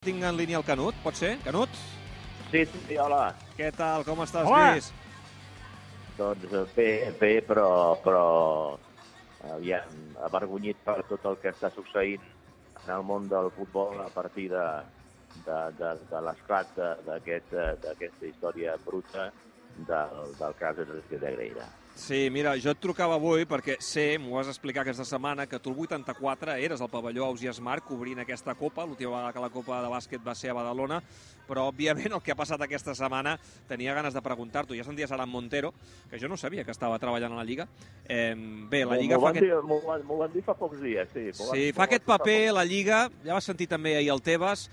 Tinc en línia el Canut, pot ser? Canut? Sí, sí, hola. Què tal, com estàs, Hola. Lluís? Doncs eh, bé, bé, però, però aviam, avergonyit per tot el que està succeint en el món del futbol a partir de, de, de, de l'esclat eh, d'aquesta història bruta del, del cas de Greira. Sí, mira, jo et trucava avui perquè sé, m'ho vas explicar aquesta setmana, que tu el 84 eres al pavelló Ausias Marc cobrint aquesta Copa, l'última vegada que la Copa de bàsquet va ser a Badalona, però òbviament el que ha passat aquesta setmana tenia ganes de preguntar-t'ho. Ja senties Aran Montero, que jo no sabia que estava treballant a la Lliga. Eh, bé, la Lliga M'ho fa van, aquest... m'ho van, dir fa pocs dies, sí. Sí, fa aquest paper, la Lliga, ja vas sentir també ahir el Tebas,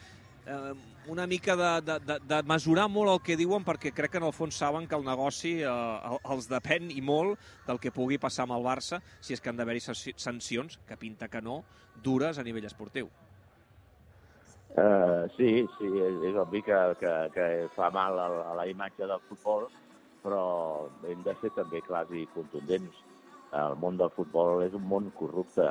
eh, una mica de, de, de, de mesurar molt el que diuen perquè crec que en el fons saben que el negoci eh, el- els depèn i molt del que pugui passar amb el Barça si és que han d'haver-hi sanci- sancions, que pinta que no, dures a nivell esportiu. Uh, sí, sí, és, és obvi que, que, que fa mal a, a la imatge del futbol, però hem de ser també clars i contundents. El món del futbol és un món corrupte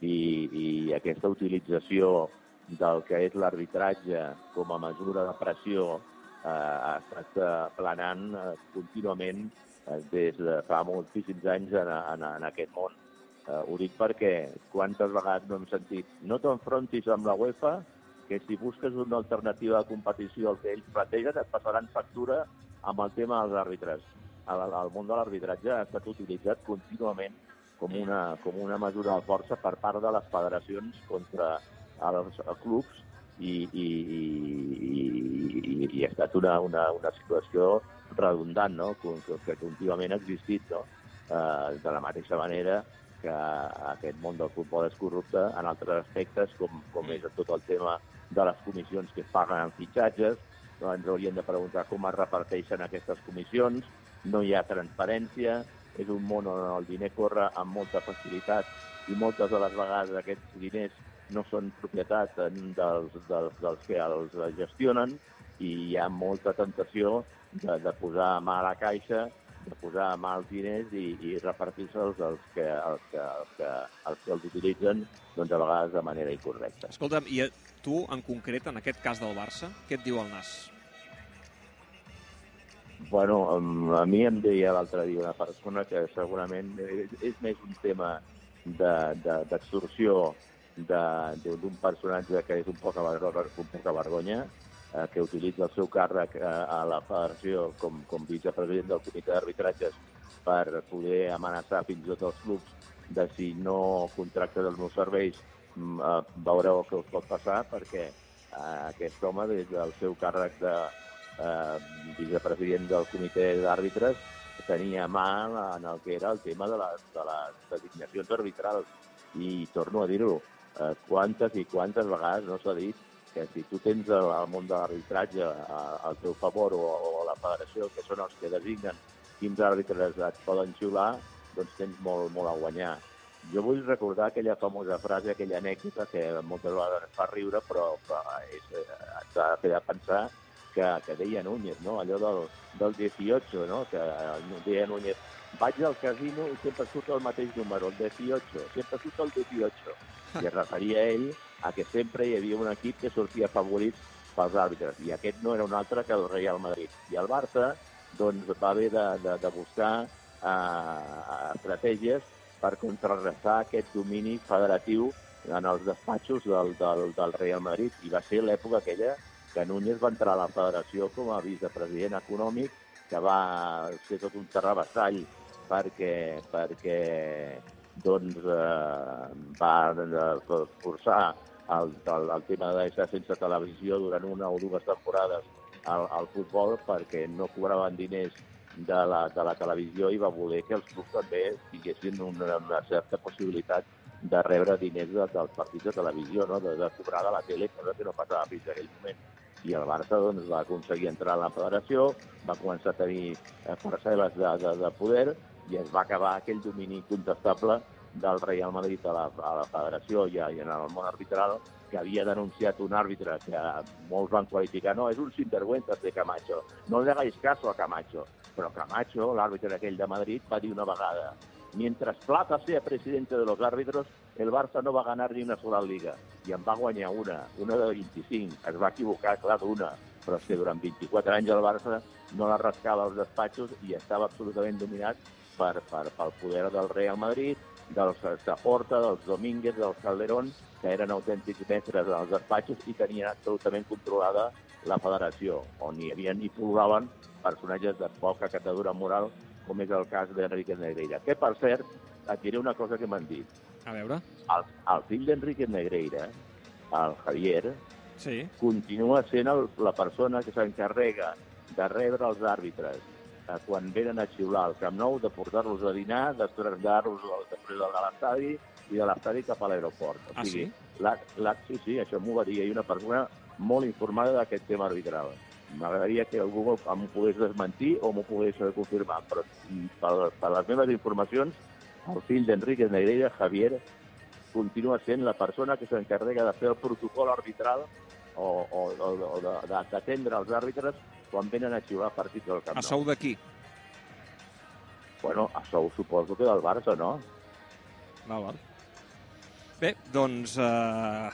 i, i aquesta utilització del que és l'arbitratge com a mesura de pressió eh, ha estat eh, planant eh, contínuament eh, des de fa moltíssims anys en, en, en aquest món. Eh, ho dic perquè quantes vegades no hem sentit no t'enfrontis amb la UEFA, que si busques una alternativa de competició al que ells plantegen et passaran factura amb el tema dels àrbitres. El, el món de l'arbitratge ha estat utilitzat contínuament com una, com una mesura de força per part de les federacions contra els clubs i, i, i, i, i ha estat una, una, una situació redundant, no? que, que contínuament ha existit. No? Eh, de la mateixa manera que aquest món del futbol és corrupte en altres aspectes, com, com és tot el tema de les comissions que es paguen en fitxatges, no ens haurien de preguntar com es reparteixen aquestes comissions, no hi ha transparència, és un món on el diner corre amb molta facilitat i moltes de les vegades aquests diners no són propietat dels, dels, dels que els gestionen i hi ha molta tentació de, de posar mà a la caixa, de posar mà als diners i, i repartir-se'ls als que, als, que, als, que, als que els utilitzen doncs, a vegades de manera incorrecta. Escolta'm, i tu, en concret, en aquest cas del Barça, què et diu el Nas? Bueno, a mi em deia l'altre dia una persona que segurament és, és més un tema de- de- d'extorsió de- de- d'un personatge que és un poc, un poc a vergonya, eh, que utilitza el seu càrrec eh, a la federació com, com vicepresident del comitè d'arbitratges per poder amenaçar fins i tot els clubs de si no contractes els meus serveis mm, eh, veureu el que us pot passar perquè eh, aquest home des del seu càrrec de eh, vicepresident del comitè d'àrbitres tenia mà en el que era el tema de les, de les designacions arbitrals. I torno a dir-ho, eh, quantes i quantes vegades no s'ha dit que si tu tens el, el món de l'arbitratge al teu favor o, o la federació, que són els que designen quins àrbitres et poden xiular, doncs tens molt, molt a guanyar. Jo vull recordar aquella famosa frase, aquella anècdota que moltes vegades fa riure, però, però és, eh, ens ha de fer pensar que, que deia Núñez, no? allò del, del 18, no? que eh, deia Núñez, vaig al casino i sempre surt el mateix número, el 18, sempre surt el 18. I es referia a ell a que sempre hi havia un equip que sortia favorit pels àrbitres, i aquest no era un altre que el Real Madrid. I el Barça doncs, va haver de, de, de buscar eh, estratègies per contrarrestar aquest domini federatiu en els despatxos del, del, del Real Madrid. I va ser l'època aquella que Núñez va entrar a la federació com a vicepresident econòmic, que va ser tot un terrabassall perquè, perquè doncs, eh, va eh, forçar el, el, el tema d'estar sense televisió durant una o dues temporades al, al futbol perquè no cobraven diners de la, de la televisió i va voler que els clubs també tinguessin una, una certa possibilitat de rebre diners de, dels partits de televisió, no? de, de cobrar de la tele, cosa que no passava fins aquell moment. I el Barça doncs, va aconseguir entrar a la federació, va començar a tenir eh, parcel·les de, de, de poder i es va acabar aquell domini incontestable del Real Madrid a la, a la federació i, a, i en el món arbitral que havia denunciat un àrbitre que molts van qualificar, no, és un sinvergüenza de Camacho, no le hagáis caso a Camacho. Però Camacho, l'àrbitre aquell de Madrid, va dir una vegada Mientras Plata sea presidente de los árbitros, el Barça no va ganar ni una sola liga i en va guanyar una, una de 25. Es va equivocar, clar, d'una, però és que durant 24 anys el Barça no la rascava als despatxos i estava absolutament dominat per, per, pel poder del Real Madrid, dels Porta, dels Domínguez, dels Calderón, que eren autèntics mestres dels despatxos i tenien absolutament controlada la federació, on hi havia i ploraven personatges de poca catadura moral, com és el cas d'Enrique Negreira. Que, per cert, et diré una cosa que m'han dit. A veure. El, el fill d'Enrique Negreira, el Javier, Sí. continua sent el, la persona que s'encarrega de rebre els àrbitres eh, quan venen a xiular al Camp Nou, de portar-los a dinar, de traslladar-los al- després de l'estadi i de l'estadi cap a l'aeroport. O Ah, sigui, sí? La, la, sí, sí, això m'ho va dir ahir una persona molt informada d'aquest tema arbitral. M'agradaria que algú m'ho pogués desmentir o m'ho pogués confirmar, però per, per les meves informacions, el fill d'Enrique Negreira, Javier, continua sent la persona que s'encarrega de fer el protocol arbitral o, o, o, o d'atendre els àrbitres quan venen a xiular partits del Camp A Nou. sou d'aquí. Bueno, a sou suposo que del Barça, no? Val, val. Bé, doncs... Uh...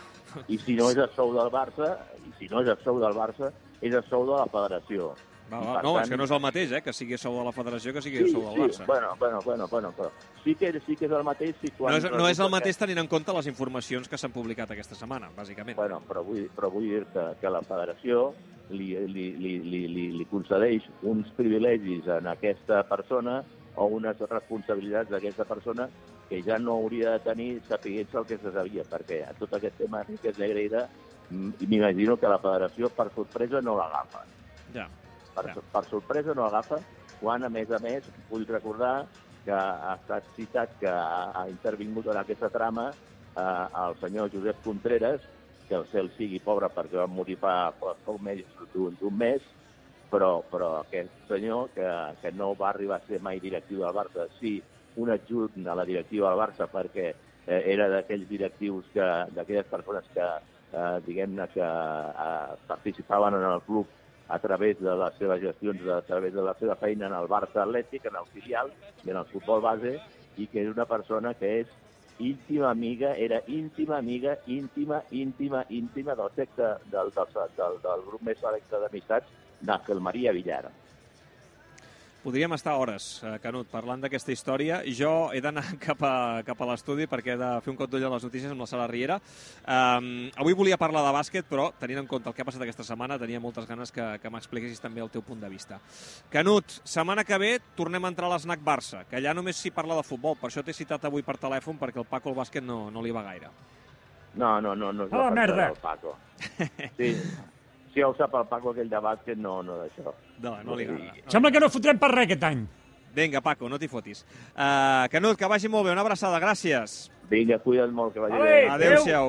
I si no és a sou del Barça, i si no és a sou del Barça, és a sou de la federació. Val. per No, tant- és que no és el mateix, eh? Que sigui sou de la federació que sigui sou del Barça. Bueno, bueno, bueno, bueno, però sí que, sí que és el mateix si quan... No és, no és el mateix tenint en compte les informacions que s'han publicat aquesta setmana, bàsicament. Bueno, però vull, però vull dir que, que la federació li, li, li, li, li, li concedeix uns privilegis en aquesta persona o unes responsabilitats d'aquesta persona que ja no hauria de tenir sapiguent el que se sabia, perquè a tot aquest tema Enriquez Negreira m'imagino que la federació per sorpresa no l'agafa. Ja. Per, Ja. per sorpresa no l'agafa, quan a més a més vull recordar que ha estat citat que ha, ha intervingut en aquesta trama eh, el senyor Josep Contreras, que el cel sigui pobre perquè va morir fa fa poc més d'un d'un mes, però, però aquest senyor, que, que no va arribar a ser mai directiu del Barça, sí un adjunt a la directiva del Barça perquè eh, era d'aquells directius, que d'aquelles persones que, eh, diguem-ne, que eh, participaven en el club a través de les seves gestions, a través de la seva feina en el Barça Atlètic, en el filial i en el futbol base, i que és una persona que és íntima amiga, era íntima amiga, íntima, íntima, íntima del secte del, del, del, del grup més selecte d'amistats d'Àngel Maria Villar. Podríem estar hores, eh, Canut, parlant d'aquesta història. Jo he d'anar cap a, cap a l'estudi perquè he de fer un cop d'ull a les notícies amb la Sala Riera. Um, avui volia parlar de bàsquet, però tenint en compte el que ha passat aquesta setmana, tenia moltes ganes que, que m'expliquessis també el teu punt de vista. Canut, setmana que ve tornem a entrar a l'Snac Barça, que allà només s'hi parla de futbol. Per això t'he citat avui per telèfon, perquè el Paco el bàsquet no, no li va gaire. No, no, no, no és la la merda. del Paco. Sí, si ja ho sap el Paco aquell de bàsquet, no, no d'això. No, no li agrada. No. Sembla que no fotrem per res aquest any. Vinga, Paco, no t'hi fotis. Uh, Canut, que vagi molt bé. Una abraçada, gràcies. Vinga, cuida't molt, que vagi bé. Adéu-siau.